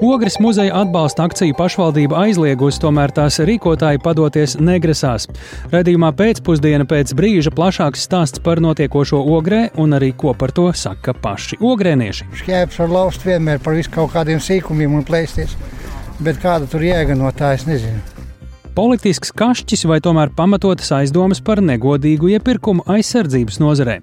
Ogres muzeja atbalsta akciju pašvaldība aizliegusi, tomēr tās rīkotāji padoties negrasās. Radījumā pēcpusdiena pēc brīža plašāks stāsts par notiekošo ogrē un arī ko par to saka paši ogrēnieši. Šķēpes var laust vienmēr par visu kaut kādiem sīkumiem un plēsties, bet kāda tur jēga no tā es nezinu politisks kašķis vai tomēr pamatotas aizdomas par negodīgu iepirkumu aizsardzības nozarē.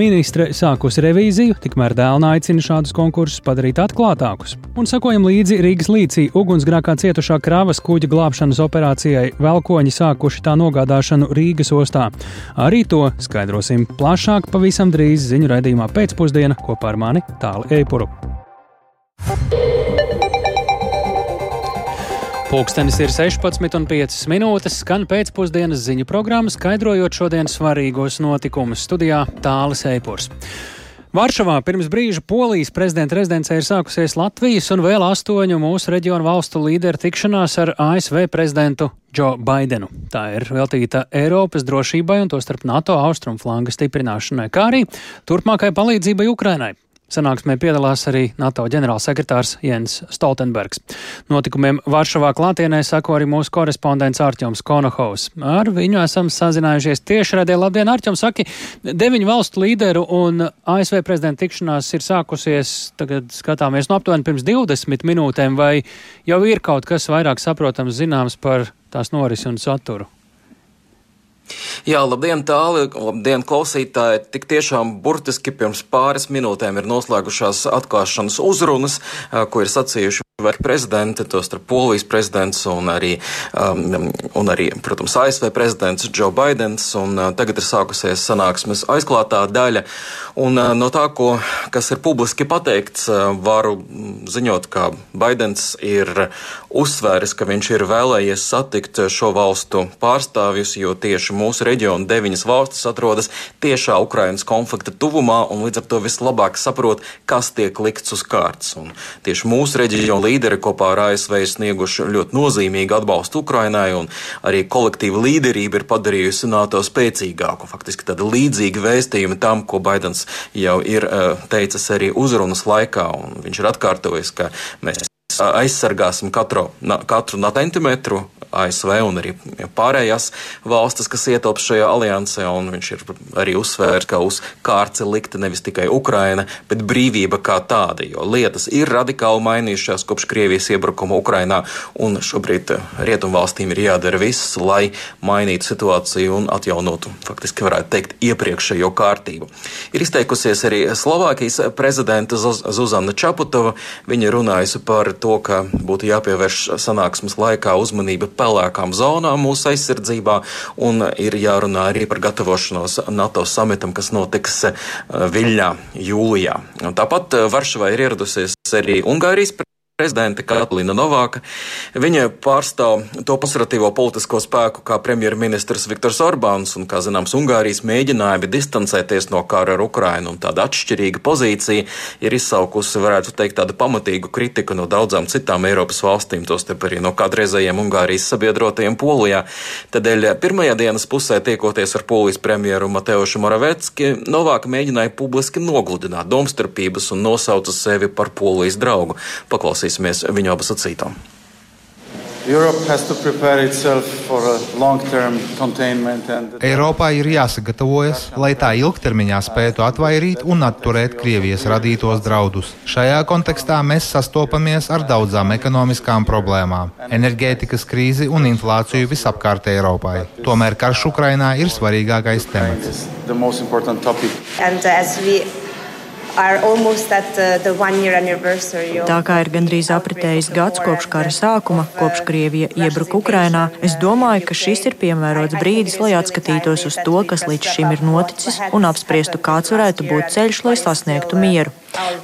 Ministre sākusi revīziju, tikmēr dēlna aicina šādus konkursus padarīt atklātākus. Un sakojam līdzi Rīgas līcī ugunsgrākā cietušā krāvas kuģa glābšanas operācijai Velkoņi sākuši tā nogādāšanu Rīgas ostā. Arī to skaidrosim plašāk pavisam drīz ziņu raidījumā pēcpusdiena kopā ar mani Tāli Eipuru. Pūkstens ir 16,5 minūtes, skan pēcpusdienas ziņu programma, skaidrojot šodienas svarīgos notikumus. Studijā Tālis Eipurs. Varšavā pirms brīža Polijas prezidenta rezidencē ir sākusies Latvijas un vēl astoņu mūsu reģionu valstu līderu tikšanās ar ASV prezidentu Džo Baidenu. Tā ir veltīta Eiropas drošībai un tostarp NATO austrumu flanga stiprināšanai, kā arī turpmākai palīdzībai Ukrainai. Sanāksmē piedalās arī NATO ģenerālsekretārs Jens Stoltenbergs. Notikumiem Varšavā klātienē sako arī mūsu korespondents Ārķoms Konohaus. Ar viņu esam sazinājušies tiešraidē. Labdien, Ārķom, saki, deviņu valstu līderu un ASV prezidenta tikšanās ir sākusies, tagad skatāmies, no aptuveni pirms 20 minūtēm, vai jau ir kaut kas vairāk saprotams zināms par tās norisi un saturu? Jā, labdien, tāli, labdien, klausītāji! Tik tiešām burtiski pirms pāris minūtēm ir noslēgušās atklāšanas uzrunas, ko ir sacījuši var prezidenti, tos starp Polijas prezidents un arī, um, un arī, protams, ASV prezidents Joe Bidenis, un uh, tagad ir sākusies sanāksmes aizklātā daļa, un uh, no tā, ko, kas ir publiski pateikts, uh, varu ziņot, ka Bidenis ir uzsvēris, ka viņš ir vēlējies satikt šo valstu pārstāvjus, jo tieši mūsu reģiona deviņas valstis atrodas tiešā Ukrainas konflikta tuvumā, un līdz ar to vislabāk saprot, kas tiek likts uz kārtas. Un tieši mūsu reģiona līderi kopā ar ASV snieguši ļoti nozīmīgu atbalstu Ukrainai, un arī kolektīva līderība ir padarījusi NATO spēcīgāku. Faktiski tāda līdzīga vēstījuma tam, ko Baidens jau ir eh, teicis arī uzrunas laikā, un viņš ir atkārtojis, ka mēs aizsargāsim katru, katru centimetru ASV un arī pārējās valstis, kas ietilpst šajā aliansē. Viņš ir arī uzsvērs, ka uz kārts ir likta nevis tikai Ukraina, bet brīvība kā tāda. Jo lietas ir radikāli mainījušās kopš Krievijas iebrukuma Ukrainā, un šobrīd eh, rietumvalstīm ir jādara viss, lai mainītu situāciju un atjaunotu, faktiski varētu teikt, iepriekšējo kārtību. Ir izteikusies arī Slovākijas prezidenta Zuzana Čaputova. Viņa runājusi par to, ka būtu jāpievērš sanāksmes laikā uzmanība pelēkām zonām mūsu aizsardzībā, un ir jārunā arī par gatavošanos NATO samitam, kas notiks eh, Viļņā jūlijā. Tāpat eh, Varšavā ir ieradusies arī Ungārijas prezidente Katalīna Novāka. Viņa pārstāv to konservatīvo politisko spēku kā premjerministrs Viktors Orbāns un, kā zināms, Ungārijas mēģinājumi distancēties no kara ar Ukrainu un tāda atšķirīga pozīcija ir izsaukusi, varētu teikt, tādu pamatīgu kritiku no daudzām citām Eiropas valstīm, tostarp arī no kādreizējiem Ungārijas sabiedrotajiem Polijā. Tādēļ pirmajā dienas pusē tiekoties ar Polijas premjeru Mateušu Moravecki, Novāka mēģināja publiski nogludināt domstarpības un nosauca sevi par Polijas draugu. Paklausīsimies klausīsimies viņu abu sacīto. Eiropā ir jāsagatavojas, lai tā ilgtermiņā spētu atvairīt un atturēt Krievijas radītos draudus. Šajā kontekstā mēs sastopamies ar daudzām ekonomiskām problēmām - enerģētikas krīzi un inflāciju visapkārt Eiropai. Tomēr karš Ukrainā ir svarīgākais temats. Uh, Tā kā ir gandrīz apritējis gads kopš kara sākuma, kopš Krievija iebruka Ukrainā, es domāju, ka šis ir piemērots brīdis, lai atskatītos uz to, kas līdz šim ir noticis, un apspriestu, kāds varētu būt ceļš, lai sasniegtu mieru.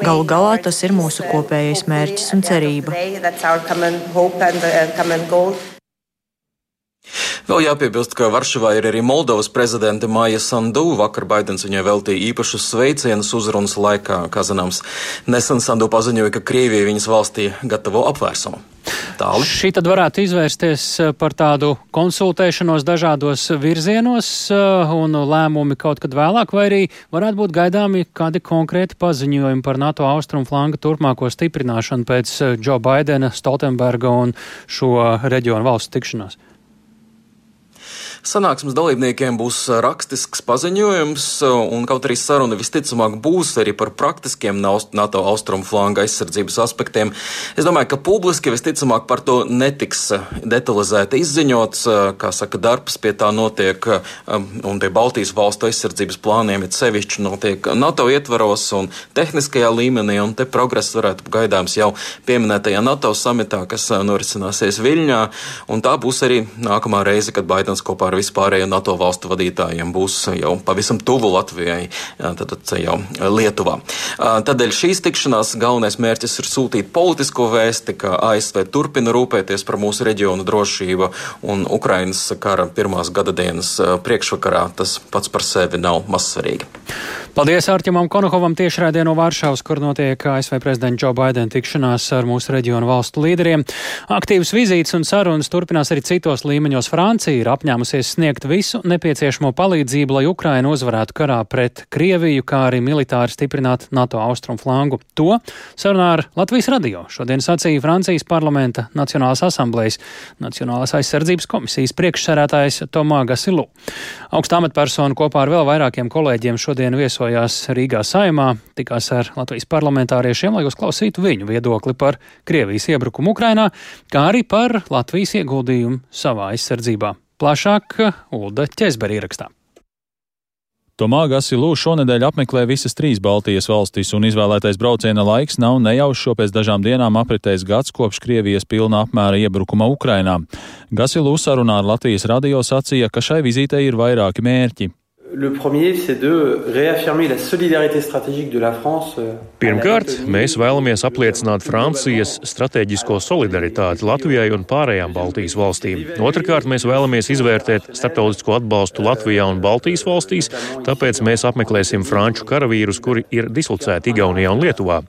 Galu galā tas ir mūsu kopējais mērķis un cerība. Vēl jāpiebilst, ka Varšavā ir arī Moldovas prezidente Māja Sandu. Vakar Baidens viņai veltīja īpašus sveicienus uzrunas laikā. Kā zināms, nesen Sandu paziņoja, ka Krievija viņas valstī gatavo apvērsumu. Tāli. Šī tad varētu izvērsties eh, par tādu konsultēšanos dažādos virzienos eh, un lēmumi kaut kad vēlāk, vai arī varētu būt gaidāmi kādi konkrēti paziņojumi par NATO austrumu flanga turpmāko stiprināšanu pēc Džo eh, Baidena, Stoltenberga un šo reģionu valstu tikšanās. Sanāksmes dalībniekiem būs rakstisks paziņojums, un kaut arī saruna visticamāk būs arī par praktiskiem NATO austrumu flanga aizsardzības aspektiem, es domāju, ka publiski visticamāk par to netiks detalizēti izziņots, kā saka, darbs pie tā notiek, un pie Baltijas valstu aizsardzības plāniem ir sevišķi notiek NATO ietvaros un tehniskajā līmenī, un te progress varētu gaidāms jau pieminētajā NATO samitā, kas norisināsies Viļņā, un tā būs arī nākamā reize, kad Baidens kopā ar vispārējiem NATO valstu vadītājiem būs jau pavisam tuvu Latvijai, tad jau Lietuvā. Tādēļ šīs tikšanās galvenais mērķis ir sūtīt politisko vēsti, ka ASV turpina rūpēties par mūsu reģionu drošību un Ukrainas kara pirmās gada dienas priekšvakarā tas pats par sevi nav mazsvarīgi. Paldies Arķimam Konokovam tiešraidē no Varšavas, kur notiek ASV prezidenta Džo Baidena tikšanās ar mūsu reģionu valstu līderiem. Aktīvas vizītes un sarunas turpinās arī citos līmeņos. Francija ir apņēmusies sniegt visu nepieciešamo palīdzību, lai Ukraina uzvarētu karā pret Krieviju, kā arī militāri stiprināt NATO austrumu flangu. To sarunā ar Latvijas radio šodien sacīja Francijas parlamenta Nacionālās asamblējas Nacionālās aizsardzības komisijas priekšsērētājs Tomā Gasilu. Augstā amatpersona kopā ar vēl vairākiem kolēģiem šodien viesojās Rīgā saimā, tikās ar Latvijas parlamentāriešiem, lai uzklausītu viņu viedokli par Krievijas iebrukumu Ukrainā, kā arī par Latvijas ieguldījumu savā aizsardzībā. Plašāk Ulda Ķezberi ierakstā. Tomā Gasilū šonadēļ apmeklē visas trīs Baltijas valstis, un izvēlētais brauciena laiks nav nejaušs, jo pēc dažām dienām apritējis gads kopš Krievijas pilna apmēra iebrukuma Ukrainā. Gasilū sarunā ar Latvijas radio sacīja, ka šai vizītei ir vairāki mērķi. Le premier, c'est de réaffirmer la solidarité stratégique de la France. Euh, Pirmkārt, mēs vēlamies apliecināt Francijas strateģisko solidaritāti Latvijai un pārējām Baltijas valstīm. Otrakārt, mēs vēlamies izvērtēt starptautisko atbalstu Latvijā un Baltijas valstīs, tāpēc mēs apmeklēsim franču karavīrus, kuri ir dislocēti Igaunijā un Lietuvā.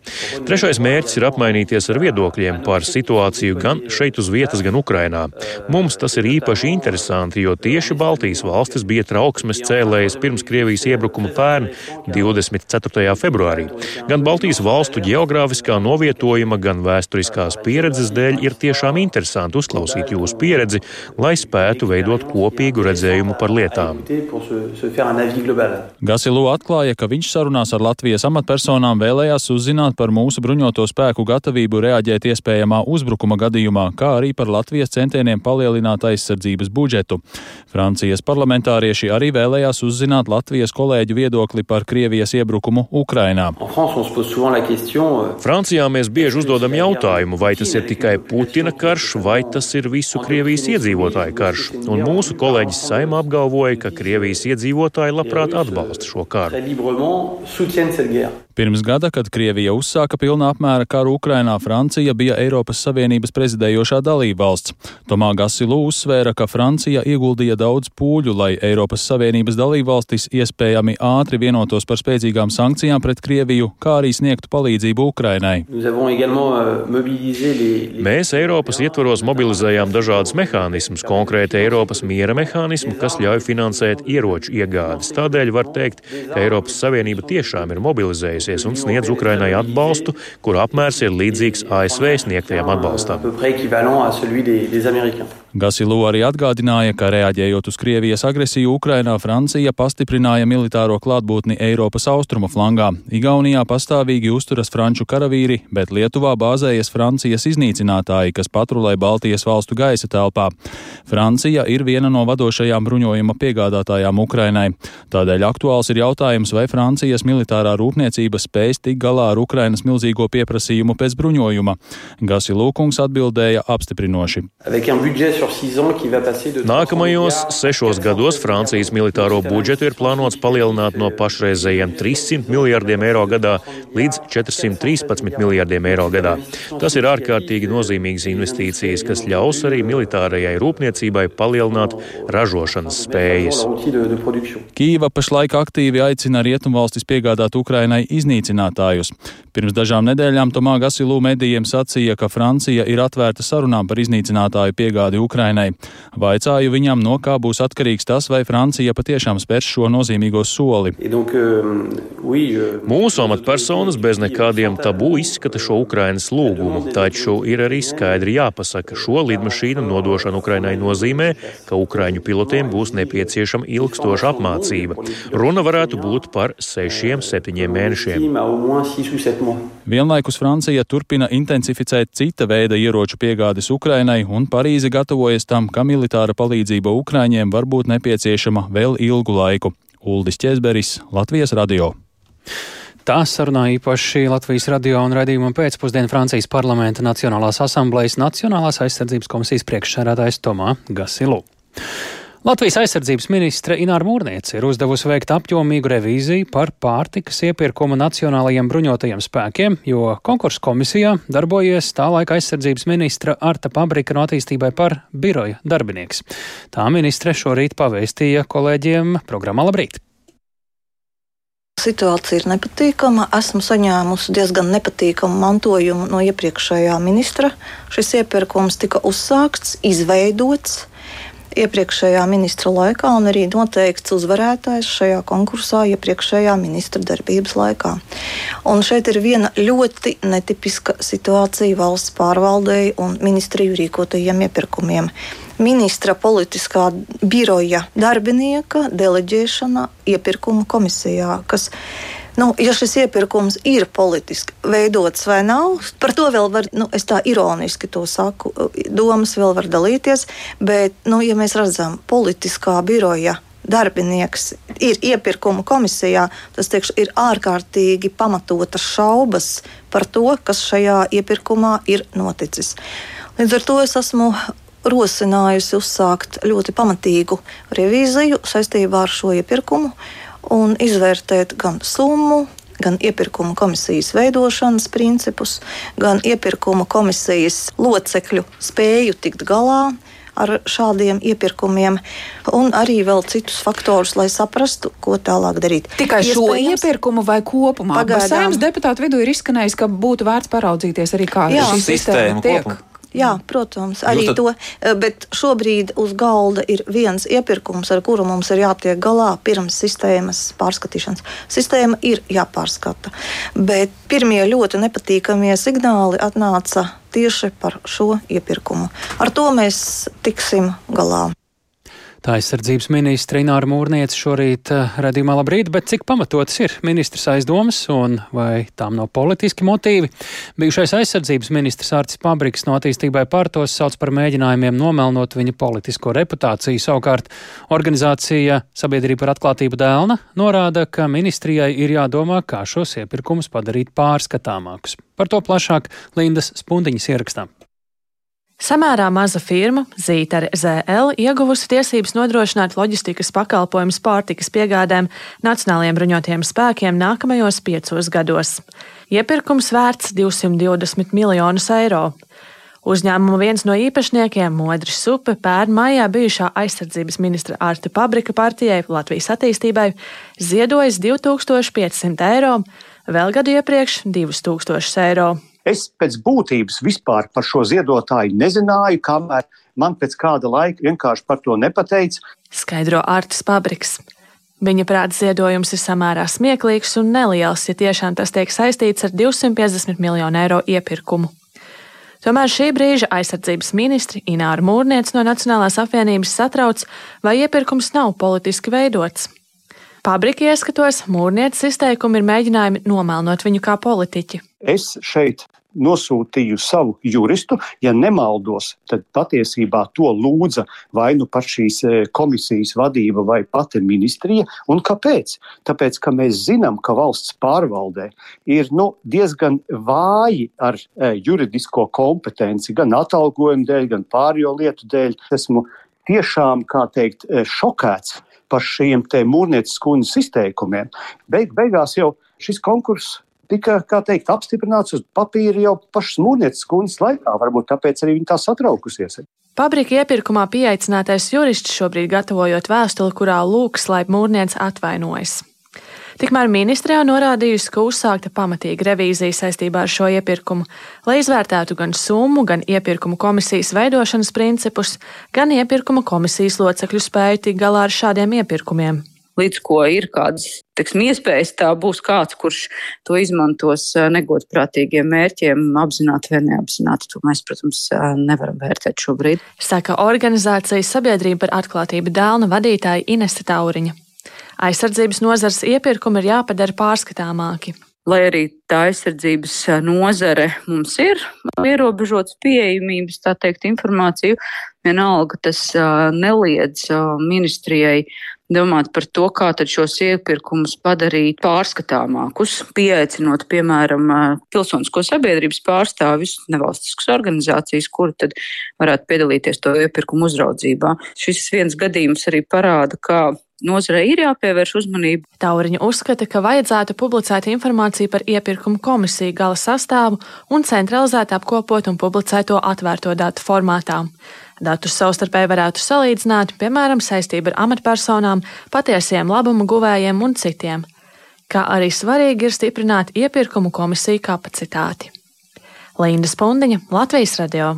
Trešais mērķis ir apmainīties ar viedokļiem par situāciju gan šeit uz vietas, gan Ukrainā. Mums tas ir īpaši interesanti, jo tieši Baltijas valstis bija trauksmes cēlēji iestājies pirms Krievijas iebrukuma pērn 24. februārī. Gan Baltijas valstu geogrāfiskā novietojuma, gan vēsturiskās pieredzes dēļ ir tiešām interesanti uzklausīt jūsu pieredzi, lai spētu veidot kopīgu redzējumu par lietām. Gasilu atklāja, ka viņš sarunās ar Latvijas amatpersonām vēlējās uzzināt par mūsu bruņoto spēku gatavību reaģēt iespējamā uzbrukuma gadījumā, kā arī par Latvijas centieniem palielināt aizsardzības budžetu. Francijas parlamentārieši arī vēlējās uzzināt, uzzināt Latvijas kolēģu viedokli par Krievijas iebrukumu Ukrainā. Euh, Francijā mēs bieži uzdodam jautājumu, vai tas ir tikai Putina karš, vai tas ir visu Krievijas iedzīvotāju karš. Un mūsu kolēģis Saima apgalvoja, ka Krievijas iedzīvotāji labprāt atbalsta šo karu. Pirms gada, kad Krievija uzsāka pilnā apmēra karu Ukrainā, Francija bija Eiropas Savienības prezidējošā dalībvalsts. Tomā Gasilu uzsvēra, ka Francija ieguldīja daudz pūļu, lai Eiropas Savienības dalībvalstis iespējami ātri vienotos par spēcīgām sankcijām pret Krieviju, kā arī sniegtu palīdzību Ukrainai. Euh, Mēs Eiropas ietvaros mobilizējām dažādus mehānismus, konkrēti Eiropas miera mehānismu, kas ļauj finansēt ieroču iegādes. Tādēļ var teikt, ka Eiropas Savienība tiešām ir mobilizējusi rīkosies un sniedz Ukrainai atbalstu, kura apmērs ir līdzīgs ASV sniegtajam atbalstam. Gasilu arī atgādināja, ka reaģējot uz Krievijas agresiju Ukrainā, Francija pastiprināja militāro klātbūtni Eiropas austrumu flangā. Igaunijā pastāvīgi uzturas franču karavīri, bet Lietuvā bāzējas Francijas iznīcinātāji, kas patrulē Baltijas valstu gaisa telpā. Francija ir viena no vadošajām bruņojuma piegādātājām Ukrainai. Tādēļ aktuāls ir jautājums, vai Francijas militārā rūpniecība valdība spēs tik galā ar Ukrainas milzīgo pieprasījumu pēc bruņojuma. Gasi Lūkungs atbildēja apstiprinoši. Nākamajos sešos gados Francijas militāro budžetu ir plānots palielināt no pašreizējiem 300 miljardiem eiro gadā līdz 413 miljardiem eiro gadā. Tas ir ārkārtīgi nozīmīgas investīcijas, kas ļaus arī militārajai rūpniecībai palielināt ražošanas spējas. Kīva pašlaik aktīvi aicina rietumvalstis piegādāt Ukrainai iznīcinātājus. Pirms dažām nedēļām Tomā Gasilū medijiem sacīja, ka Francija ir atvērta sarunām par iznīcinātāju piegādi Ukrainai. Vaicāju viņam, no kā būs atkarīgs tas, vai Francija patiešām spērs šo nozīmīgo soli. Euh, Mūsu amatpersonas bez nekādiem tabū izskata šo Ukrainas lūgumu, taču ir arī skaidri jāpasaka, šo lidmašīnu nodošana Ukrainai nozīmē, ka Ukraiņu pilotiem būs nepieciešama ilgstoša apmācība. Runa varētu būt par sešiem, septiņiem mēnešiem. Vienlaikus Francija turpina intensificēt cita veida ieroču piegādes Ukrainai, un Parīze gatavojas tam, ka militāra palīdzība Ukraiņiem var būt nepieciešama vēl ilgu laiku. Uldis Česberis, Latvijas radio. Tā sarunā īpaši Latvijas radio un raidījuma pēcpusdienu Francijas parlamenta Nacionālās asamblejas Nacionālās aizsardzības komisijas priekšsēdētājs Tomā Gasilu. Latvijas aizsardzības ministre Ināra Mūrniece ir uzdevusi veikt apjomīgu revīziju par pārtikas iepirkumu nacionālajiem bruņotajiem spēkiem, jo konkursu komisijā darbojies tā laika aizsardzības ministra Arta Pabrika no attīstībai par biroja darbinieks. Tā ministre šorīt pavēstīja kolēģiem programmā Labrīt. Situācija ir nepatīkama. Esmu saņēmusi diezgan nepatīkamu mantojumu no iepriekšējā ministra. Šis iepirkums tika uzsākts, izveidots iepriekšējā ministra laikā un arī noteikts uzvarētājs šajā konkursā iepriekšējā ministra darbības laikā. Un šeit ir viena ļoti netipiska situācija valsts pārvaldei un ministriju rīkotajiem iepirkumiem. Ministra politiskā biroja darbinieka deleģēšana iepirkuma komisijā, kas Nu, ja šis iepirkums ir politiski veidots vai nav, par to vēl var, nu, es tā ironiski to saku, domas vēl var dalīties, bet, nu, ja mēs redzam politiskā biroja darbinieks ir iepirkuma komisijā, tas teikšu, ir ārkārtīgi pamatotas šaubas par to, kas šajā iepirkumā ir noticis. Līdz ar to es esmu rosinājusi uzsākt ļoti pamatīgu revīziju saistībā ar šo iepirkumu un izvērtēt gan summu, gan iepirkuma komisijas veidošanas principus, gan iepirkuma komisijas locekļu spēju tikt galā ar šādiem iepirkumiem, un arī vēl citus faktorus, lai saprastu, ko tālāk darīt. Tikai šo iepirkumu vai kopumā? Pagaidām. Deputātu vidū ir izskanējis, ka būtu vērts paraudzīties arī, kā šī sistēma tiek. Kopumā. Jā, protams, arī tad... to. Eh, bet šobrīd uz galda ir viens iepirkums, ar kuru mums ir jātiek galā pirms sistēmas pārskatīšanas. Sistēma ir jāpārskata. Bet pirmie ļoti nepatīkamie signāli atnāca tieši par šo iepirkumu. Ar to mēs tiksim galā. Tā aizsardzības ministra Ināra Mūrniece šorīt uh, redzījumā labrīt, bet cik pamatotas ir ministrs aizdomas un vai tām nav politiski motīvi? Bijušais aizsardzības ministrs Ārtis Pabriks no attīstībai pārtos sauc par mēģinājumiem nomelnot viņa politisko reputāciju. Savukārt organizācija Sabiedrība par atklātību dēlna norāda, ka ministrijai ir jādomā, kā šos iepirkumus padarīt pārskatāmākus. Par to plašāk Lindas Spundiņas ierakstā. Samērā maza firma, Zītare ZL, ieguvusi tiesības nodrošināt loģistikas pakalpojumus pārtikas piegādēm Nacionālajiem bruņotajiem spēkiem nākamajos piecos gados. Iepirkums vērts 220 miljonus eiro. Uzņēmuma viens no īpašniekiem, Modris Supe, pērn maijā bijušā aizsardzības ministra Arta Pabrika partijai Latvijas attīstībai ziedojis 2500 eiro, vēl gadu iepriekš 2000 eiro. Es pēc būtības vispār par šo ziedotāju nezināju, kamēr man pēc kāda laika vienkārši par to nepateica. Skaidro Artis Pabriks. Viņa prāta ziedojums ir samērā smieklīgs un neliels, ja tiešām tas tiek saistīts ar 250 miljonu eiro iepirkumu. Tomēr šī brīža aizsardzības ministri Ināra Mūrniec no Nacionālās apvienības satrauc, vai iepirkums nav politiski veidots. Pabrika ieskatos, Mūrnieces izteikumi ir mēģinājumi nomelnot viņu kā politiķi. Es šeit nosūtīju savu juristu. Ja nemaldos, tad patiesībā to lūdza vai nu pat šīs e, komisijas vadība, vai pati ministrija. Un kāpēc? Tāpēc, ka mēs zinām, ka valsts pārvaldē ir nu, diezgan vāji ar e, juridisko kompetenci, gan atalgojuma dēļ, gan pārējo lietu dēļ. Esmu tiešām, kā teikt, e, šokēts par šiem te mūrnieces kundzes izteikumiem. Beig, beigās jau šis konkurss tika teikt, apstiprināts uz papīra jau pašas mūrnieces kundzes laikā. Varbūt tāpēc arī viņa tā satraukusies. Pabrika iepirkumā pieaicinātais jurists šobrīd gatavojot vēstuli, kurā lūgs, lai mūrniece atvainojas. Tikmēr ministre jau norādījusi, ka uzsākta pamatīga revīzija saistībā ar šo iepirkumu, lai izvērtētu gan summu, gan iepirkumu komisijas veidošanas principus, gan iepirkuma komisijas locekļu spēju tikt galā ar šādiem iepirkumiem līdz ko ir kādas teksim, iespējas, tā būs kāds, kurš to izmantos negodprātīgiem mērķiem, apzināti vai neapzināti. To mēs, protams, nevaram vērtēt šobrīd. Saka organizācijas sabiedrība par atklātību dēlna vadītāja Inese Tauriņa. Aizsardzības nozars iepirkumi ir jāpadara pārskatāmāki lai arī tā aizsardzības nozare mums ir ierobežots pieejamības, tā teikt, informāciju, vienalga tas neliedz ministrijai domāt par to, kā šos iepirkumus padarīt pārskatāmākus, pieaicinot, piemēram, pilsonisko sabiedrības pārstāvis, nevalstiskas organizācijas, kuri tad varētu piedalīties to iepirkumu uzraudzībā. Šis viens gadījums arī parāda, kā Nozarei ir jāpievērš uzmanība. Tauriņa uzskata, ka vajadzētu publicēt informāciju par iepirkumu komisiju gala sastāvu un centralizēt apkopot un publicēt to atvērto datu formātā. Datus savstarpēji varētu salīdzināt, piemēram, saistību ar amatpersonām, patiesiem labumu guvējiem un citiem. Kā arī svarīgi ir stiprināt iepirkumu komisiju kapacitāti. Linda Spundiņa, Latvijas radio.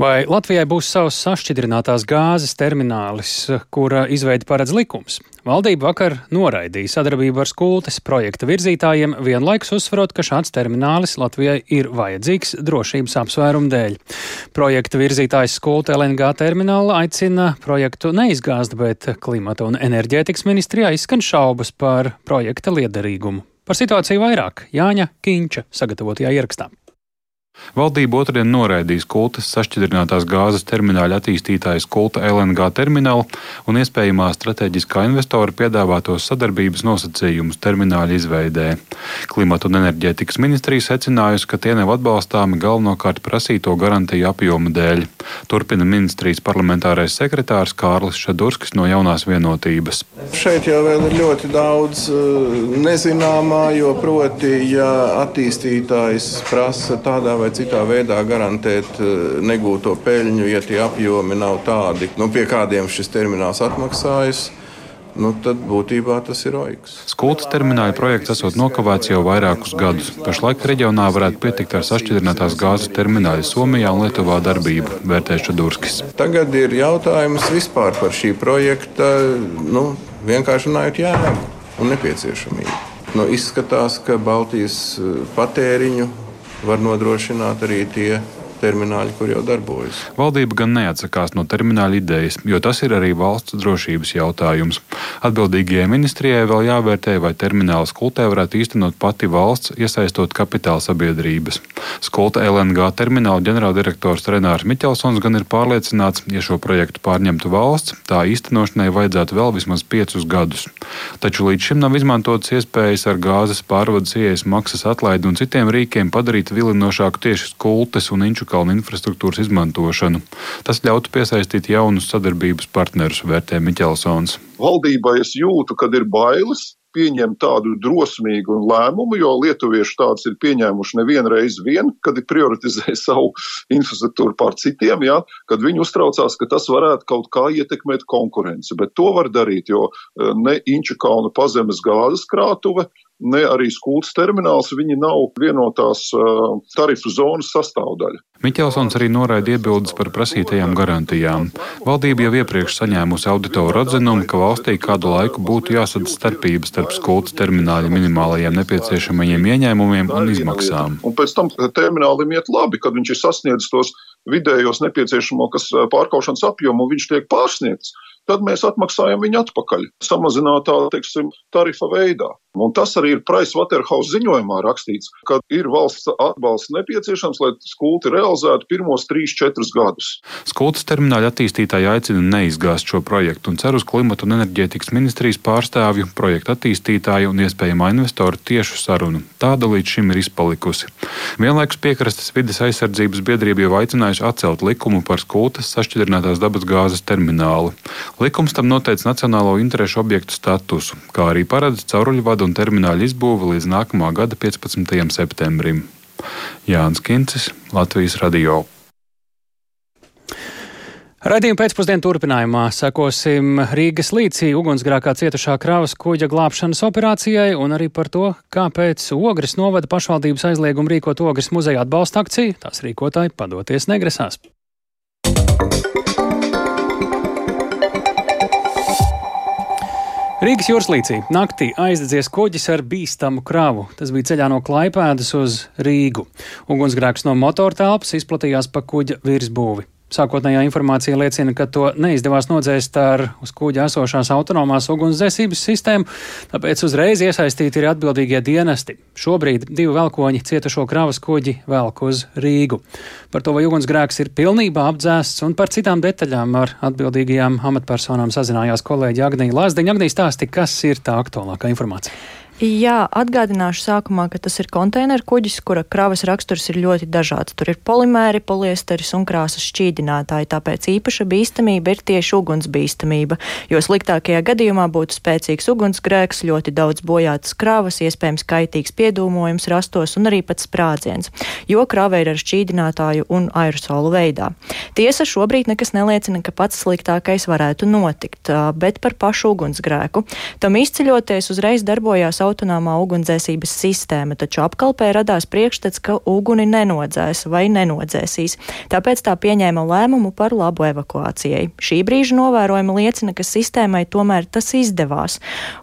Vai Latvijai būs savs sašķidrinātās gāzes terminālis, kura izveidi paredz likums? Valdība vakar noraidīja sadarbību ar skultes projekta virzītājiem, vienlaikus uzsverot, ka šāds terminālis Latvijai ir vajadzīgs drošības apsvērumu dēļ. Projekta virzītājs skulte LNG termināla aicina projektu neizgāzt, bet klimata un enerģētikas ministrijā izskan šaubas par projekta liederīgumu. Par situāciju vairāk Jāņa Kīņča sagatavotajā ierakstā. Valdība otrdien noraidīs kultas sašķidrinātās gāzes termināļa attīstītājas kulta LNG terminālu un iespējamā strateģiskā investora piedāvātos sadarbības nosacījumus termināļa izveidē. Klimata un enerģētikas ministrija secinājusi, ka tie nav atbalstāmi galvenokārt prasīto garantiju apjoma dēļ. Turpina ministrijas parlamentārais sekretārs Kārlis Šadurskis no jaunās vienotības. Šeit jau ir ļoti daudz uh, nezināmā, jo proti, ja attīstītājs prasa tādā vai citā veidā garantēt eh, negūto peļņu, ja tie apjomi nav tādi, nu, pie kādiem šis termināls atmaksājas. Nu, tad būtībā tas ir oiks. Skultas termināla projekts esot nokavēts jau vairākus gadus. Pašlaik reģionā varētu pietikt ar sašķidrinātās gāzes terminālu Somijā un Lietuvā darbību, vērtē Šadurskis. Tagad ir jautājums vispār par šī projekta, nu, vienkārši runājot, jēgu un nepieciešamību. Nu, izskatās, ka Baltijas eh, patēriņu var nodrošināt arī tie termināļi, kur jau darbojas. Valdība gan neatsakās no termināla idejas, jo tas ir arī valsts drošības jautājums. Atbildīgajai ministrijai vēl jāvērtē, vai termināla skultē varētu īstenot pati valsts, iesaistot kapitāla sabiedrības. Skulta LNG termināla ģenerāldirektors Renārs Miķelsons gan ir pārliecināts, ja šo projektu pārņemtu valsts, tā īstenošanai vajadzētu vēl vismaz piecus gadus. Taču līdz šim nav izmantotas iespējas ar gāzes pārvades ieejas maksas atlaidi un citiem rīkiem padarīt vilinošāku tieši skultes un inču kalnu infrastruktūras izmantošanu. Tas ļautu piesaistīt jaunus sadarbības partnerus, vērtē Miķelsons. Valdībai es jūtu, kad ir bailes, pieņemt tādu drosmīgu lēmumu, jo lietuvieši tāds ir pieņēmuši nevienu reizi vien, kad ir prioritizējis savu infrastruktūru pār citiem, ja, kad viņi uztraucās, ka tas varētu kaut kā ietekmēt konkurenci. Bet to var darīt, jo eh, ne Inču kalna pazemes gāzes krātuve, ne arī skultas termināls, viņi nav vienotās tarifu zonas sastāvdaļa. Miķelsons arī noraida iebildes par prasītajām garantijām. Valdība jau iepriekš saņēmusi auditoru atzinumu, ka valstī kādu laiku būtu jāsadz starpības starp skultas termināļa minimālajiem nepieciešamajiem ieņēmumiem un izmaksām. Un pēc tam terminālim iet labi, kad viņš ir sasniedzis tos vidējos nepieciešamo kas pārkaušanas apjomu, un viņš tiek pārsniegts tad mēs atmaksājam viņu atpakaļ samazinātā, teiksim, tarifa veidā. Un tas arī ir Pricewaterhouse ziņojumā rakstīts, ka ir valsts atbalsts nepieciešams, lai skulti realizētu pirmos 3-4 gadus. Skultas termināļa attīstītāji aicina neizgāzt šo projektu un cer uz klimatu un enerģētikas ministrijas pārstāvju, projekta attīstītāju un iespējamā investoru tiešu sarunu. Tāda līdz šim ir izpalikusi. Vienlaikus piekrastes vides aizsardzības biedrība jau aicinājusi atcelt likumu par skultas sašķidrinātās dabasgāzes terminālu. Likums tam noteica nacionālo interešu objektu statusu, kā arī paredz cauruļvadu gada un termināļa izbūve līdz nākamā gada 15. septembrim. Jānis Kincis, Latvijas Radio. Radījuma pēcpusdienu turpinājumā sekosim Rīgas līcī ugunsgrākā cietušā kravas kuģa glābšanas operācijai un arī par to, kāpēc Ogres novada pašvaldības aizliegumu rīkot Ogres muzeja atbalsta akciju. Tās rīkotāji padoties negrasās. Rīgas jūras līcī naktī aizdedzies kuģis ar bīstamu kravu. Tas bija ceļā no Klaipēdas uz Rīgu. Ugunsgrēks no motortelpas izplatījās pa kuģa virsbūvi. Sākotnējā informācija liecina, ka to neizdevās nodzēst ar uz kuģa esošās autonomās ugunsdzēsības sistēmu, tāpēc uzreiz iesaistīti ir atbildīgie dienesti. Šobrīd divi velkoņi cietušo kravas kuģi velk uz Rīgu. Par to, vai ugunsgrēks ir pilnībā apdzēsts un par citām detaļām ar atbildīgajām amatpersonām sazinājās kolēģi Agnija Lāsdiņa. Agnija stāsti, kas ir tā aktuālākā informācija. Jā, atgādināšu sākumā, ka tas ir konteineru kuģis, kura kravas raksturs ir ļoti dažāds. Tur ir polimēri, poliesteris un krāsas šķīdinātāji, tāpēc īpaša bīstamība ir tieši ugunsbīstamība, jo sliktākajā gadījumā būtu spēcīgs ugunsgrēks, ļoti daudz bojātas kravas, iespējams kaitīgs piedūmojums rastos un arī pat sprādziens, jo krava ir ar šķīdinātāju un aerosolu veidā. Tiesa šobrīd nekas neliecina, ka pats sliktākais varētu notikt, bet par pašu ugunsgrēku. Tam izceļoties uzreiz darbojās autonomā ugunsdzēsības sistēma, taču apkalpē radās priekšstats, ka uguni nenodzēs vai nenodzēsīs. Tāpēc tā pieņēma lēmumu par labu evakuācijai. Šī brīža novērojumi liecina, ka sistēmai tomēr tas izdevās,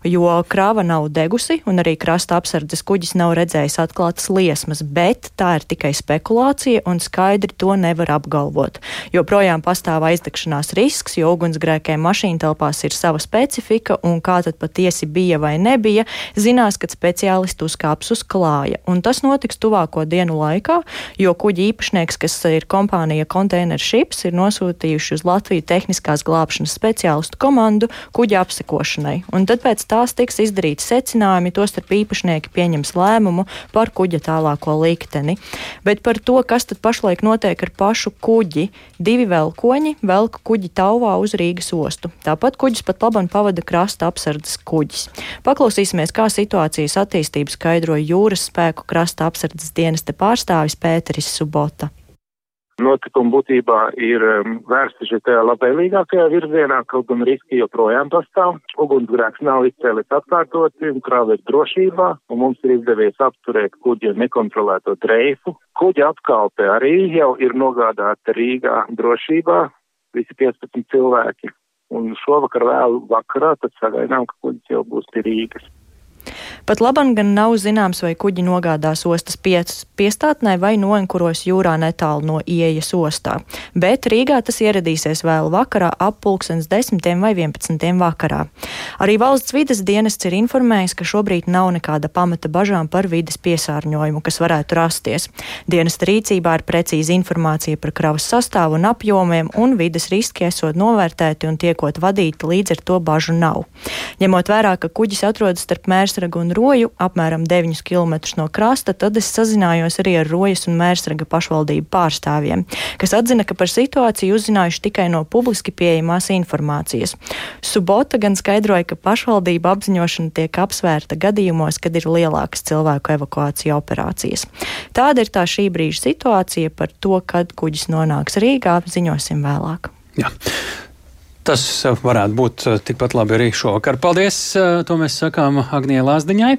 jo krāva nav degusi un arī krasta apsardzes kuģis nav redzējis atklātas liesmas, bet tā ir tikai spekulācija un skaidri to nevar apgalvot. Joprojām pastāv aizdegšanās risks, jo ugunsgrēkiem mašīnu telpās ir sava specifika un kā tad patiesi bija vai nebija, zina zinās, kad speciālisti uzkāps uz klāja. Un tas notiks tuvāko dienu laikā, jo kuģi īpašnieks, kas ir kompānija Container Ships, ir nosūtījuši uz Latviju tehniskās glābšanas speciālistu komandu kuģa apsekošanai. Un tad pēc tās tiks izdarīti secinājumi, tostarp īpašnieki pieņems lēmumu par kuģa tālāko likteni. Bet par to, kas tad pašlaik notiek ar pašu kuģi, divi velkoņi velk kuģi tauvā uz Rīgas ostu. Tāpat kuģis pat labam pavada krasta apsardzes kuģis. Paklausīsimies, kā situācija situācijas attīstību skaidroja jūras spēku krasta apsardzes dienesta pārstāvis Pēteris Subota. Notikumi būtībā ir um, vērsti šajā labvēlīgākajā virzienā, kaut gan riski joprojām pastāv. Ugunsgrēks nav izcēlis atkārtoti, krāva ir drošībā, un mums ir izdevies apturēt kuģa nekontrolēto dreifu. Kuģa apkalpe arī jau ir nogādāta Rīgā drošībā, visi 15 cilvēki. Un šovakar vēl vakarā tad sagaidām, ka kuģis jau būs Rīgas. Pat labam gan nav zināms, vai kuģi nogādās ostas piestātnē vai noenkuros jūrā netālu no ieejas ostā. Bet Rīgā tas ieradīsies vēl vakarā ap pulkstens 10 vai 11 vakarā. Arī valsts vides dienests ir informējis, ka šobrīd nav nekāda pamata bažām par vides piesārņojumu, kas varētu rasties. Dienesta rīcībā ir precīza informācija par kravas sastāvu un apjomiem, un vides riski esot novērtēti un tiekot vadīti, līdz ar to bažu nav. Ņemot vērā, ka kuģis atrodas starp mērsragu un Roju, apmēram 9 km no krasta, tad es sazinājos arī ar Rojas un Mērsraga pašvaldību pārstāvjiem, kas atzina, ka par situāciju uzzinājuši tikai no publiski pieejamās informācijas. Subota gan skaidroja, ka pašvaldība apziņošana tiek apsvērta gadījumos, kad ir lielākas cilvēku evakuācija operācijas. Tāda ir tā šī brīža situācija par to, kad kuģis nonāks Rīgā, ziņosim vēlāk. Jā. Tas varētu būt eh, tikpat labi arī šovakar. Paldies! Eh, to mēs sakām Agnijai Lāsdiņai.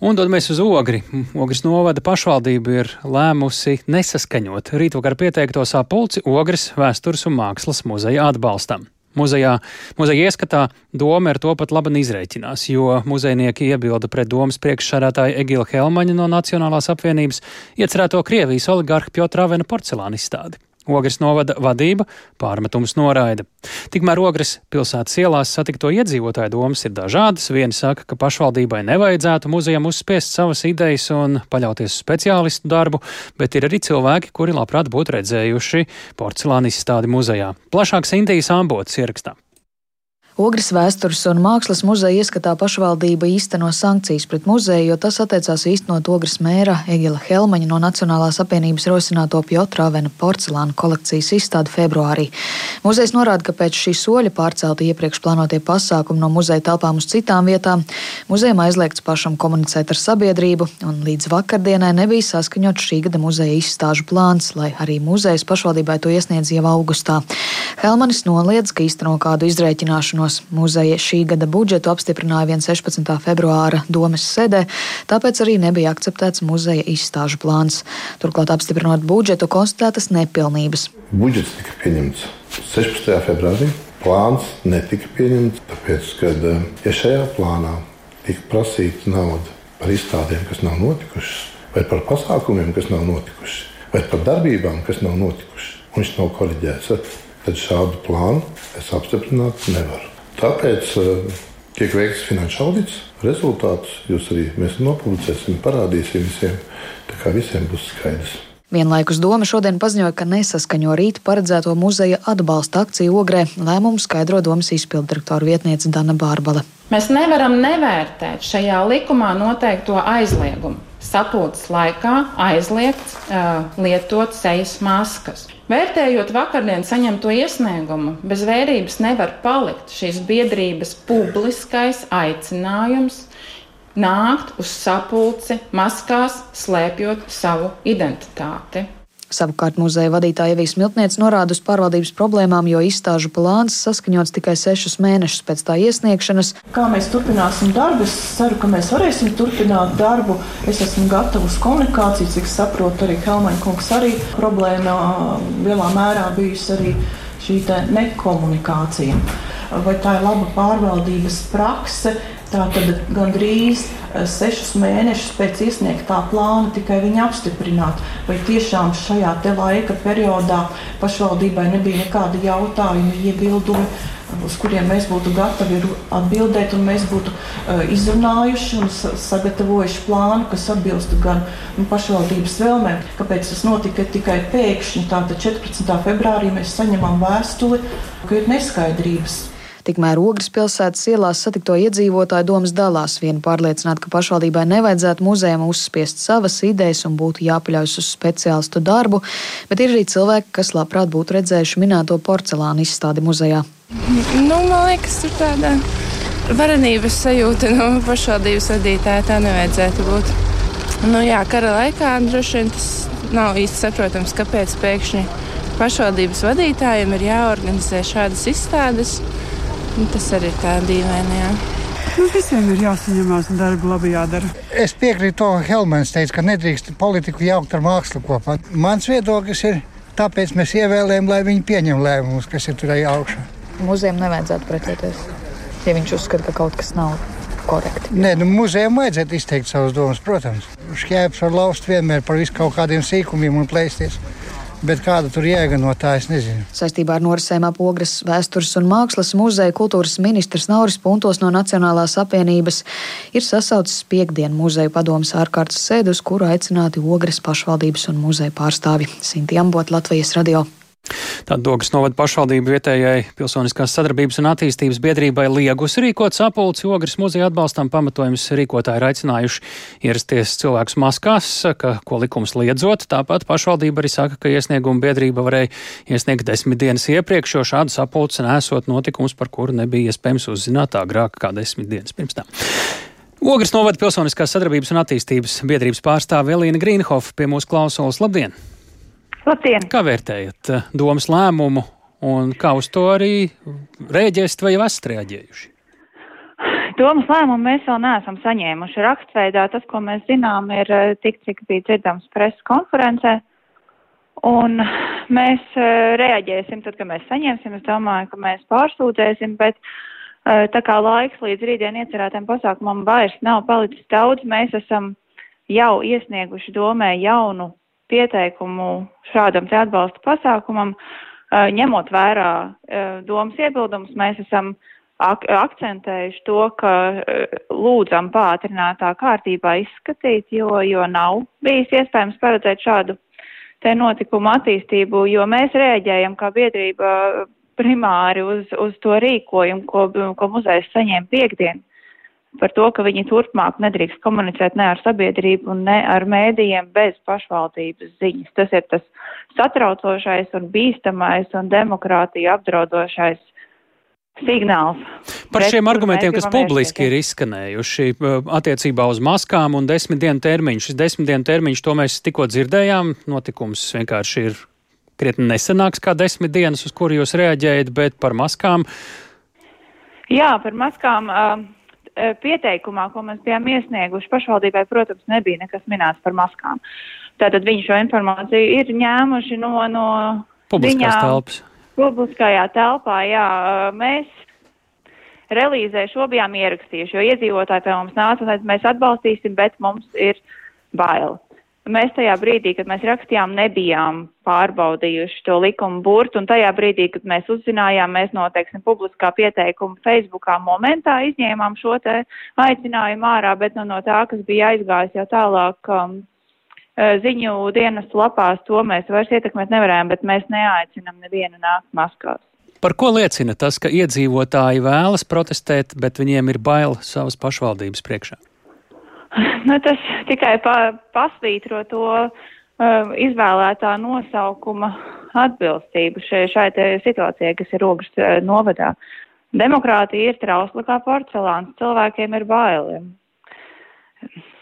Un dodamies uz Ogri. Ogres novada pašvaldība ir lēmusi nesaskaņot rītvakar pieteikto sapulci Ogres vēstures un mākslas muzeja atbalstam. Muzejā, muzeja ieskatā doma ar to pat labi izrēķinās, jo muzejnieki iebilda pret domas priekšsādātāju Egilu Helmaņu no Nacionālās apvienības iecerēto Krievijas oligarhu Piotra Avena porcelāna izstādi. Ogres novada vadība pārmetums noraida. Tikmēr Ogres pilsētas ielās satikto iedzīvotāju domas ir dažādas. Vieni saka, ka pašvaldībai nevajadzētu muzejam uzspiest savas idejas un paļauties uz speciālistu darbu, bet ir arī cilvēki, kuri labprāt būtu redzējuši porcelāna izstādi muzejā. Plašāks Indijas ambots ierakstā. Ogres vēstures un mākslas muzeja ieskatā pašvaldība īsteno sankcijas pret muzeju, jo tas attiecās īstenot Ogres mēra Egila Helmaņa no Nacionālās apvienības rosināto Pjotrāvena porcelāna kolekcijas izstādi februārī. Muzejs norāda, ka pēc šī soļa pārcelti iepriekš plānotie pasākumi no muzeja telpām uz citām vietām. Muzejam aizliegts pašam komunicēt ar sabiedrību, un līdz vakardienai nebija saskaņots šī gada muzeja izstāžu plāns, lai arī muzejs pašvaldībai to iesniedz jau augustā. Helmanis noliedz, ka īsteno kādu izrēķināšanos Ciemos. Muzeja šī gada budžetu apstiprināja 16. februāra domes sēdē, tāpēc arī nebija akceptēts muzeja izstāžu plāns. Turklāt apstiprinot budžetu, konstatētas nepilnības. Budžets tika pieņemts 16. februārī. Plāns netika pieņemts, tāpēc, ka eh, ja šajā plānā tika prasīta nauda par izstādēm, kas nav notikušas, vai par pasākumiem, kas nav notikuši, vai par darbībām, kas nav notikušas, un viņš nav koriģēts, tad šādu plānu es apstiprināt nevaru. Tāpēc eh, tiek veikts finanšu audits. Rezultātus jūs arī mēs nopublicēsim, parādīsim visiem. Tā kā visiem būs skaidrs. Vienlaikus doma šodien paziņoja, ka nesaskaņo rīt paredzēto muzeja atbalsta akciju ogrē. Lēmumu skaidro domas izpildirektora vietniece Dana Bārbala. Mēs nevaram nevērtēt šajā likumā noteikto aizliegumu. Sapulces laikā aizliegts uh, lietot sejas maskas. Vērtējot vakardien saņemto iesniegumu, bez vērības nevar palikt šīs biedrības publiskais aicinājums nākt uz sapulci maskās, slēpjot savu identitāti. Savukārt muzeja vadītāja Evijas Miltniece norāda uz pārvaldības problēmām, jo izstāžu plāns saskaņots tikai sešus mēnešus pēc tā iesniegšanas. Kā mēs turpināsim darbu? Es ceru, ka mēs varēsim turpināt darbu. Es esmu gatava uz komunikāciju, cik saprotu, arī Helmaņa kungs arī problēma lielā mērā bijusi arī šī nekomunikācija. Vai tā ir laba pārvaldības prakse? Tā tad gandrīz eh, sešus mēnešus pēc iesniegtā plāna tikai viņa apstiprināt, vai tiešām šajā laika periodā pašvaldībai nebija nekāda jautājuma, iebildumi, uz kuriem mēs būtu gatavi atbildēt, un mēs būtu uh, izrunājuši un sagatavojuši plānu, kas atbilstu gan nu, pašvaldības vēlmēm. Kāpēc tas notika tikai pēkšņi? Tātad 14. februārī mēs saņemam vēstuli, ka ir neskaidrības Tikmēr Ogres pilsētas ielās satikto iedzīvotāju domas dalās. Viena pārliecināta, ka pašvaldībai nevajadzētu muzejam uzspiest savas idejas un būtu jāpaļaujas uz speciālistu darbu, bet ir arī cilvēki, kas labprāt būtu redzējuši minēto porcelāna izstādi muzejā. Nu, man liekas, tur tāda varenības sajūta no pašvaldības vadītāja tā nevajadzētu būt. Nu, jā, kara laikā droši vien tas nav īsti saprotams, kāpēc pēkšņi pašvaldības vadītājiem ir jāorganizē šādas izstādes. Nu, tas arī ir tā dīvaini. Jā. Nu, visiem ir jāsaņemās un darbu labi jādara. Es piekrītu to, ka Helmans teica, ka nedrīkst politiku jaukt ar mākslu kopā. Mans viedoklis ir, tāpēc mēs ievēlējam, lai viņi pieņem lēmumus, kas ir tur augšā. Muzejam nevajadzētu pretoties, ja viņš uzskata, ka kaut kas nav korekti. Nē, nu, muzejam vajadzētu izteikt savas domas, protams. Šķēpes var laust vienmēr par visu kaut kādiem sīkumiem un plēsties. Bet kāda tur jēga no tā, es nezinu. Saistībā ar norisēm ap Ogres vēstures un mākslas muzeja kultūras ministrs Nauris Puntos no Nacionālās apvienības ir sasaucis piekdienu muzeju padomas ārkārtas sēdu, uz kuru aicināti Ogres pašvaldības un muzeja pārstāvi Sinti Ambot Latvijas radio. Tāda Dogas novada pašvaldība vietējai pilsoniskās sadarbības un attīstības biedrībai liegus rīkot sapulci Ogres muzeja atbalstam pamatojums rīkotāji ir aicinājuši ierasties cilvēkus maskās, ka, ko likums liedzot. Tāpat pašvaldība arī saka, ka iesniegumu biedrība varēja iesniegt desmit dienas iepriekš, jo šādu sapulci nesot notikums, par kuru nebija iespējams uzzināt agrāk kā desmit dienas pirms tam. Ogres novada pilsoniskās sadarbības un attīstības biedrības pārstāve Elīna Grīnhofa pie mūsu klausulas. Labdien! Labdien! Kā vērtējat eh, domas lēmumu un kā uz to arī rēģēsiet vai esat reaģējuši? Domas lēmumu mēs vēl neesam saņēmuši rakstveidā. Tas, ko mēs zinām, ir eh, tik, cik bija dzirdams preses konferencē. Un mēs uh, reaģēsim tad, kad mēs saņemsim. Es domāju, ka mēs pārsūdzēsim, bet tā kā laiks līdz rītdien iecerētiem pasākumam vairs nav palicis daudz, mēs esam jau iesnieguši domē jaunu pieteikumu šādam te atbalsta pasākumam, ņemot vērā domas iebildumus, mēs esam ak akcentējuši to, ka lūdzam pātrinātā kārtībā izskatīt, jo, jo nav bijis iespējams paredzēt šādu te notikumu attīstību, jo mēs rēģējam kā biedrība primāri uz, uz to rīkojumu, ko, ko muzejs saņēma piekdien. Par to, ka viņi turpmāk nedrīkst komunicēt ne ar sabiedrību, ne ar mēdījiem bez pašvaldības ziņas. Tas ir tas satraucošais un bīstamais un demokrātiju apdraudošais signāls. Par šiem argumentiem, kas publiski ir izskanējuši attiecībā uz maskām un desmit dienu termiņu. Šis desmit dienu termiņš, to mēs tikko dzirdējām. Notikums vienkārši ir krietni nesenāks kā desmit dienas, uz kuru jūs reaģējat, bet par maskām. Jā, par maskām. Pieteikumā, ko mēs bijām iesnieguši pašvaldībai, protams, nebija nekas minēts par maskām. Tātad viņi šo informāciju ir ņēmuši no, no publiskās telpas publiskajā telpā, jā, mēs relīzē šo bijām ierakstījuši, jo iedzīvotāji pie mums nāca mēs atbalstīsim, bet mums ir bail. Mēs tajā brīdī, kad mēs rakstījām, nebijām pārbaudījuši to likumu burtu, un tajā brīdī, kad mēs uzzinājām, mēs noteiksim publiskā pieteikuma Facebookā momentā izņēmām šo te aicinājumu ārā, bet nu, no tā, kas bija aizgājis jau tālāk um, ziņu dienas lapās, to mēs vairs ietekmēt nevarējām, bet mēs neaicinām nevienu nākt maskās. Par ko liecina tas, ka iedzīvotāji vēlas protestēt, bet viņiem ir bail savas pašvaldības priekšā? Nu, tas tikai pa, pasvītro to uh, izvēlētā nosaukuma atbilstību šai, šai situācijai, kas ir robežas uh, novadā. Demokrātija ir trausla kā porcelāns, cilvēkiem ir bailiem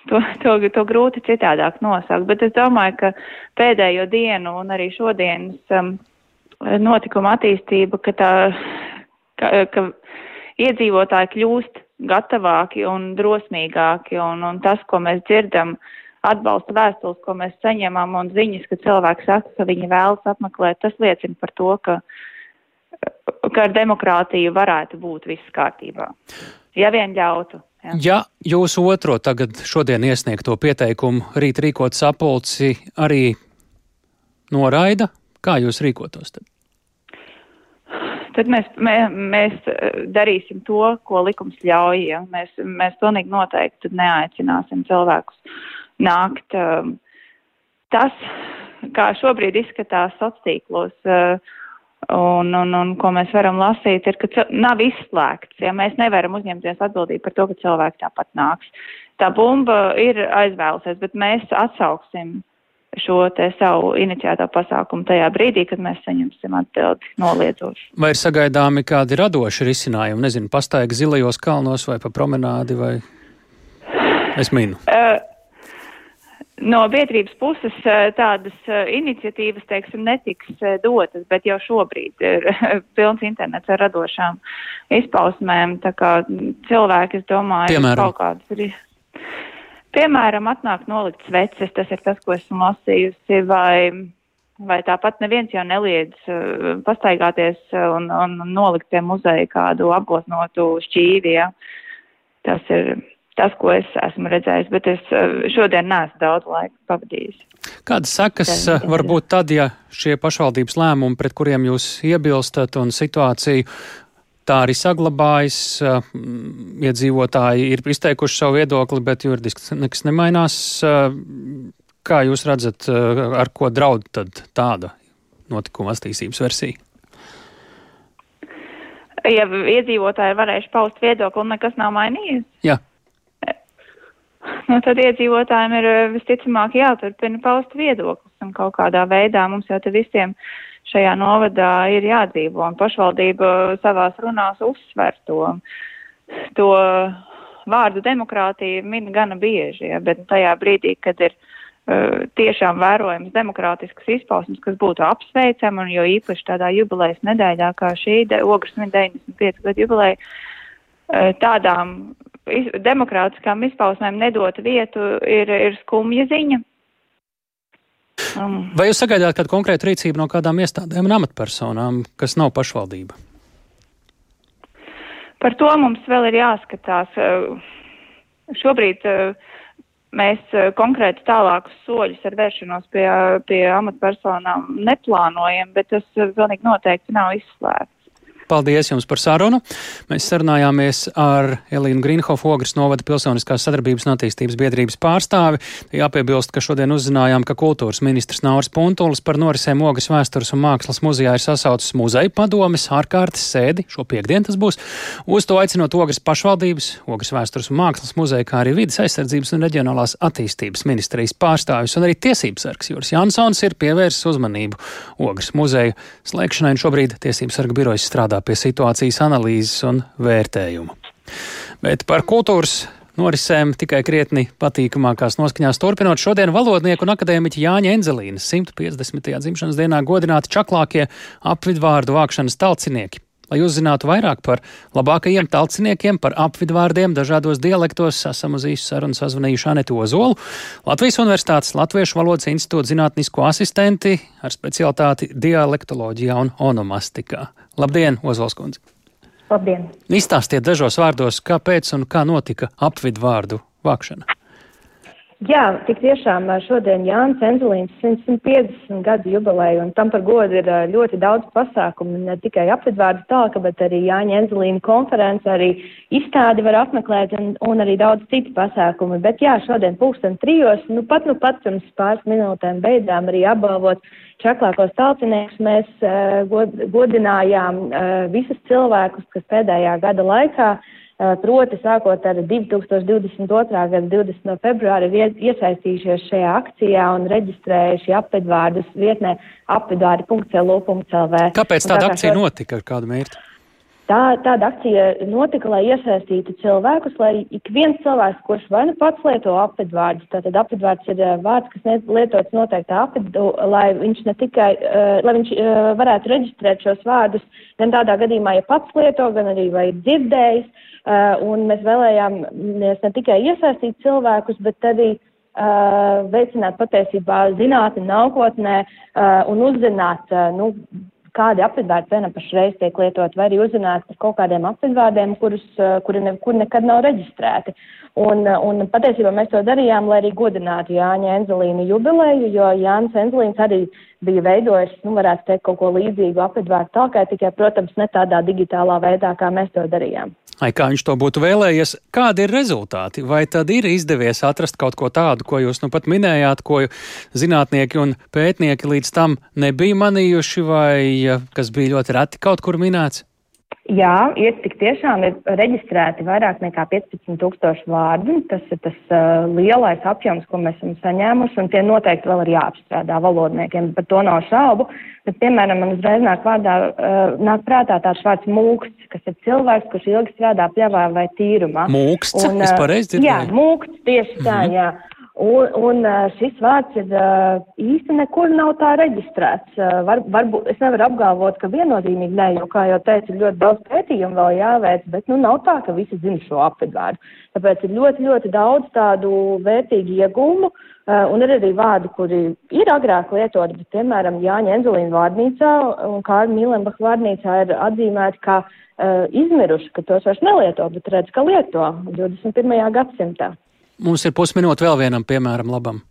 to, to, to grūti citādāk nosaukt. Bet es domāju, ka pēdējo dienu un arī šodienas um, notikuma attīstība, ka, tā, ka, ka iedzīvotāji kļūst gatavāki un drosmīgāki, un, un tas, ko mēs dzirdam, atbalsta vēstules, ko mēs saņemam, un ziņas, ka cilvēki saka, ka viņi vēlas apmeklēt, tas liecina par to, ka, ka ar demokrātiju varētu būt viss kārtībā. Ja vien ļautu. Jā. Ja jūs otro tagad šodien iesniegto pieteikumu rīt rīkot sapulci arī noraida, kā jūs rīkotos tad? Tad mēs, mē, mēs eh, darīsim to, ko likums ļauj. Ja? Mēs, mēs pilnīgi noteikti neaicināsim cilvēkus nākt. Um, tas, kā šobrīd izskatās sociālos tīklos, uh, Un, un, un ko mēs varam lasīt, ir, ka nav izslēgts, ja mēs nevaram uzņemties atbildību par to, ka cilvēki tāpat nāks. Tā bumba ir aizvēlusies, bet mēs atsauksim šo te savu iniciēto pasākumu tajā brīdī, kad mēs saņemsim atbildi noliedzoši. Vai ir sagaidāmi kādi radoši risinājumi, nezinu, pastaigi zilajos kalnos vai pa promenādi vai es minu? Uh, No biedrības puses eh, tādas eh, iniciatīvas, teiksim, netiks eh, dotas, bet jau šobrīd ir pilns internets ar radošām izpausmēm, tā kā cilvēki, es domāju, Piemēram. kaut kādas ir. Piemēram, atnāk nolikt sveces, tas ir tas, ko esmu lasījusi, vai, vai tāpat neviens jau neliedz pastaigāties un, un nolikt pie muzeja kādu apgoznotu šķīvi, ja. Tas ir tas, ko es esmu redzējis, bet es eh, šodien neesmu daudz laika pavadījis. Kādas sekas eh, var būt tad, ja šie pašvaldības lēmumi, pret kuriem jūs iebilstat un situāciju tā arī saglabājas, eh, iedzīvotāji ir izteikuši savu viedokli, bet juridiski nekas nemainās. Kā jūs redzat, ar ko draud tad tāda notikuma attīstības versija? Ja iedzīvotāji ir varējuši paust viedokli un nekas nav mainījies? Jā nu, tad iedzīvotājiem ir eh, visticamāk jāturpina paust viedoklis un kaut kādā veidā mums jau te visiem šajā novadā ir jādzīvo un pašvaldība savās runās uzsver to, to vārdu demokrātija min gana bieži, ja, bet tajā brīdī, kad ir uh, tiešām vērojams demokrātiskas izpausmes, kas būtu apsveicama un jo īpaši tādā jubilejas nedēļā kā šī, ogras 95 gadu jubileja, uh, tādām iz, demokrātiskām izpausmēm nedot vietu, ir, ir skumja ziņa. Um. Vai jūs sagaidāt kādu konkrētu rīcību no kādām iestādēm un amatpersonām, kas nav pašvaldība? Par to mums vēl ir jāskatās. Uh, šobrīd uh, mēs uh, konkrēti tālākus soļus ar vēršanos pie, pie amatpersonām neplānojam, bet tas pilnīgi noteikti nav izslēgts. Paldies jums par sarunu. Mēs sarunājāmies ar Elīnu Grīnhofu, Ogres novada pilsoniskās sadarbības un attīstības biedrības pārstāvi. Jāpiebilst, ka šodien uzzinājām, ka kultūras ministrs Nauris Puntulis par norisēm Ogres vēstures un mākslas muzejā ir sasaucis muzeja padomes ārkārtas sēdi. Šo piekdienu tas būs. Uz to aicinot Ogres pašvaldības, Ogres vēstures un mākslas muzeja, kā arī vidas aizsardzības un reģionālās attīstības ministrijas pārstāvis un arī tiesības sargs Jūras Jansons ir pievērsis uzmanību Ogres muzeja slēgšanai un šobrīd tiesības sarga birojas strādā strādā pie situācijas analīzes un vērtējuma. Bet par kultūras norisēm tikai krietni patīkamākās noskaņās turpinot šodien valodnieku un akadēmiķa Jāņa Enzelīnas 150. dzimšanas dienā godināti čaklākie apvidvārdu vākšanas talcinieki. Lai uzzinātu vairāk par labākajiem talciniekiem, par apvidvārdiem dažādos dialektos, esam uz īsu sarunu sazvanījuši Anetu Ozolu, Latvijas Universitātes Latviešu valodas institūta zinātnisko asistenti ar specialitāti dialektoloģijā un onomastikā. Labdien, Ozols kundze! Labdien! Izstāstiet dažos vārdos, kāpēc un kā notika apvidvārdu vākšana. Jā, tik tiešām šodien Jānis Enzelīns 150 gadu jubileju, un tam par godu ir ļoti daudz pasākumu, ne tikai apvidvārdu talka, bet arī Jāņa Enzelīna konference, arī izstādi var apmeklēt un, un arī daudz citu pasākumu. Bet jā, šodien pulksten trijos, nu pat nu pat pirms pāris minūtēm beidzām arī apbalvot čaklākos talciniekus. Mēs uh, god, godinājām uh, visus cilvēkus, kas pēdējā gada laikā uh, proti, sākot ar 2022. gada 20. februāri, ir iesaistījušies šajā akcijā un reģistrējuši apvidvārdus vietnē apvidvārdi.lv. Kāpēc tāda tā akcija šo... notika ar kādu mērķi? Tā, tāda akcija notika, lai iesaistītu cilvēkus, lai ik viens cilvēks, kurš vai nu pats lieto apvidvārdus, tātad apvidvārds ir eh, vārds, kas lietots noteiktā apvidu, lai viņš ne tikai, uh, lai viņš varētu reģistrēt šos vārdus gan tādā gadījumā, ja pats lieto, gan arī vai ir dzirdējis, un mēs vēlējāmies ne tikai iesaistīt cilvēkus, bet arī uh, veicināt patiesībā zinātni nākotnē uh, un uzzināt, nu, kādi apvidvārdi vienam pašreiz tiek lietot, vai arī uzzināt par kaut kādiem apvidvārdiem, kurus, kuri nekur nekad nav reģistrēti. Un, un patiesībā mēs to darījām, lai arī godinātu Jāņa Enzelīna jubileju, jo Jānis Enzelīns arī bija veidojis, nu, varētu teikt, kaut ko līdzīgu apvidvārdu talkai, tikai, protams, ne tādā digitālā veidā, kā mēs to darījām. Ai, kā viņš to būtu vēlējies, kādi ir rezultāti? Vai tad ir izdevies atrast kaut ko tādu, ko jūs nu pat minējāt, ko zinātnieki un pētnieki līdz tam nebija manījuši, vai kas bija ļoti reti kaut kur minēts? Jā, ir tik tiešām ir reģistrēti vairāk nekā 15 tūkstoši vārdu. Tas ir tas uh, lielais apjoms, ko mēs esam saņēmuši, un tie noteikti vēl ir jāapstrādā valodniekiem, par to nav šaubu. Bet, piemēram, man uzreiz nāk, vārdā, uh, nāk prātā tāds vārds mūksts, kas ir cilvēks, kurš ilgi strādā pļavā vai tīrumā. Mūksts, un, uh, es pareizi dzirdēju? Jā, mūksts, tieši tā, mm -hmm. jā. Un, un šis vārds ir īsti nekur nav tā reģistrēts. Var, varbūt es nevaru apgalvot, ka viennozīmīgi nē, jo, kā jau teicu, ir ļoti daudz pētījumu vēl jāveic, bet nu nav tā, ka visi zina šo apvidvārdu. Tāpēc ir ļoti, ļoti daudz tādu vērtīgu iegūmu. Un ir arī vārdi, kuri ir agrāk lietoti, bet, piemēram, Jāņa Enzelīna vārnīcā un Kārļa Mīlenbach vārnīcā ir atzīmēti kā uh, izmiruši, ka tos vairs nelieto, bet redz, ka lieto 21. gadsimtā. Mums ir pusminūte vēl vienam piemēram labam.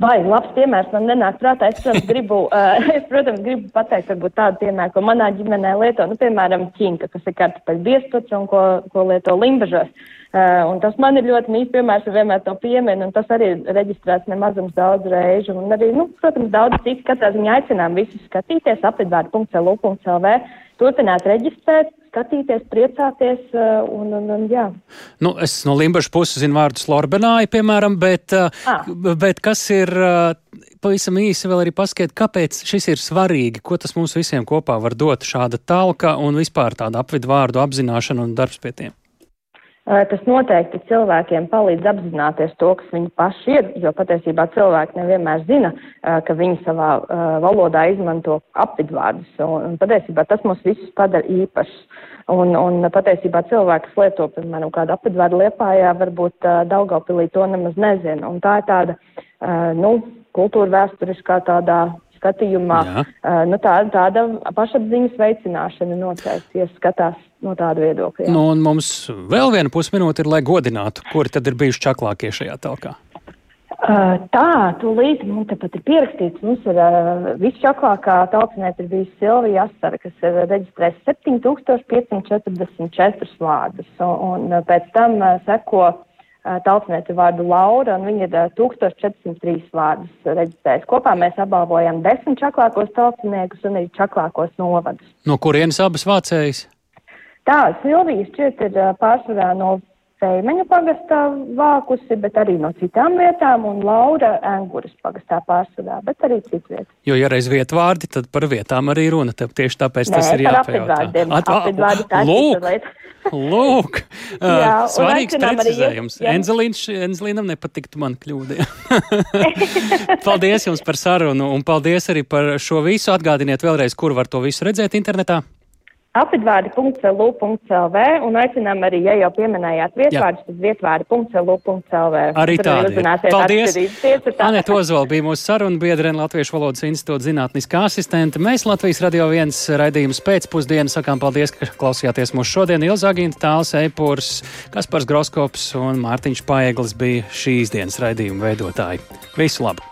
Vai labs piemērs man nenāk prātā. Es, protams, gribu, uh, es, protams, gribu pateikt, varbūt tādu piemēru, ko manā ģimenē lieto, nu, piemēram, ķinka, kas ir kartupeļu biezpats un ko, ko lieto limbažos. Uh, un tas man ir ļoti mīļš piemērs, un vienmēr to pieminu, un tas arī ir reģistrēts nemazums daudz reižu. Un arī, nu, protams, daudz citu katrā ziņā aicinām visus skatīties apvidvārdu.lu.lv, turpināt reģistrēt, skatīties, priecāties. Uh, un, un, un, jā. nu, es no Limbaģa puses zinu vārdu slorbenāju, piemēram, bet, ah. bet kas ir pavisam īsi vēl arī paskaidrot, kāpēc šis ir svarīgi, ko tas mums visiem kopā var dot šāda talka un vispār tāda apvidu vārdu apzināšana un darbs pie tiem. Tas noteikti cilvēkiem palīdz apzināties to, kas viņi paši ir, jo patiesībā cilvēki nevienmēr zina, ka viņi savā valodā izmanto apvidvārdus, un patiesībā tas mūs visus padara īpašs. Un, un patiesībā cilvēki, kas lieto, piemēram, kādu apvidvārdu liepājā, varbūt Daugavpilī to nemaz nezina, un tā ir tāda, nu, kultūra vēsturiskā tādā skatījumā. Uh, nu, tā, tāda pašapziņas veicināšana noteikti, ja skatās no tāda viedokļa. Nu, un mums vēl viena pusminūte ir, lai godinātu, kuri tad ir bijuši čaklākie šajā talkā. Uh, tā, tūlīt man tepat ir pierakstīts. Mums ir uh, visšķaklākā tautsniece ir bijusi Silvija Asara, kas ir reģistrējusi 7544 vārdus. Un, un pēc tam uh, seko uh, tautsniece vārdu Laura, un viņa ir uh, 1403 vārdus reģistrējusi. Kopā mēs apbalvojam desmit čaklākos tautsniekus un arī čaklākos novadus. No kurienes abas vācējas? Tā, Silvijas šķiet ir pārsvarā no Seimeņa pagastā vākusi, bet arī no citām vietām, un Laura Enguras pagastā pārsvarā, bet arī citviet. Jo, ja reiz vietvārdi, tad par vietām arī runa, tev tieši tāpēc Nē, tas ir jāpajautā. Apvidvārdi, tā lūk, lūk, jā, svarīgs precizējums. Enzelīnam nepatiktu man kļūdi. paldies jums par sarunu, un paldies arī par šo visu. Atgādiniet vēlreiz, kur var to visu redzēt internetā. Apvidvārdi.lu.lv un aicinām arī, ja jau pieminējāt vietvārdus, tad vietvārdi.lu.lv. Arī tādi. Paldies! Anēt Ozola bija mūsu saruna biedrene Latviešu valodas institūta zinātniskā asistente. Mēs Latvijas radio viens raidījums pēcpusdienu sakām paldies, ka klausījāties mūsu šodien. Ilzāgīna Tāls, Eipurs, Kaspars Groskops un Mārtiņš Paeglis bija šīs dienas raidījuma veidotāji. Visu labu!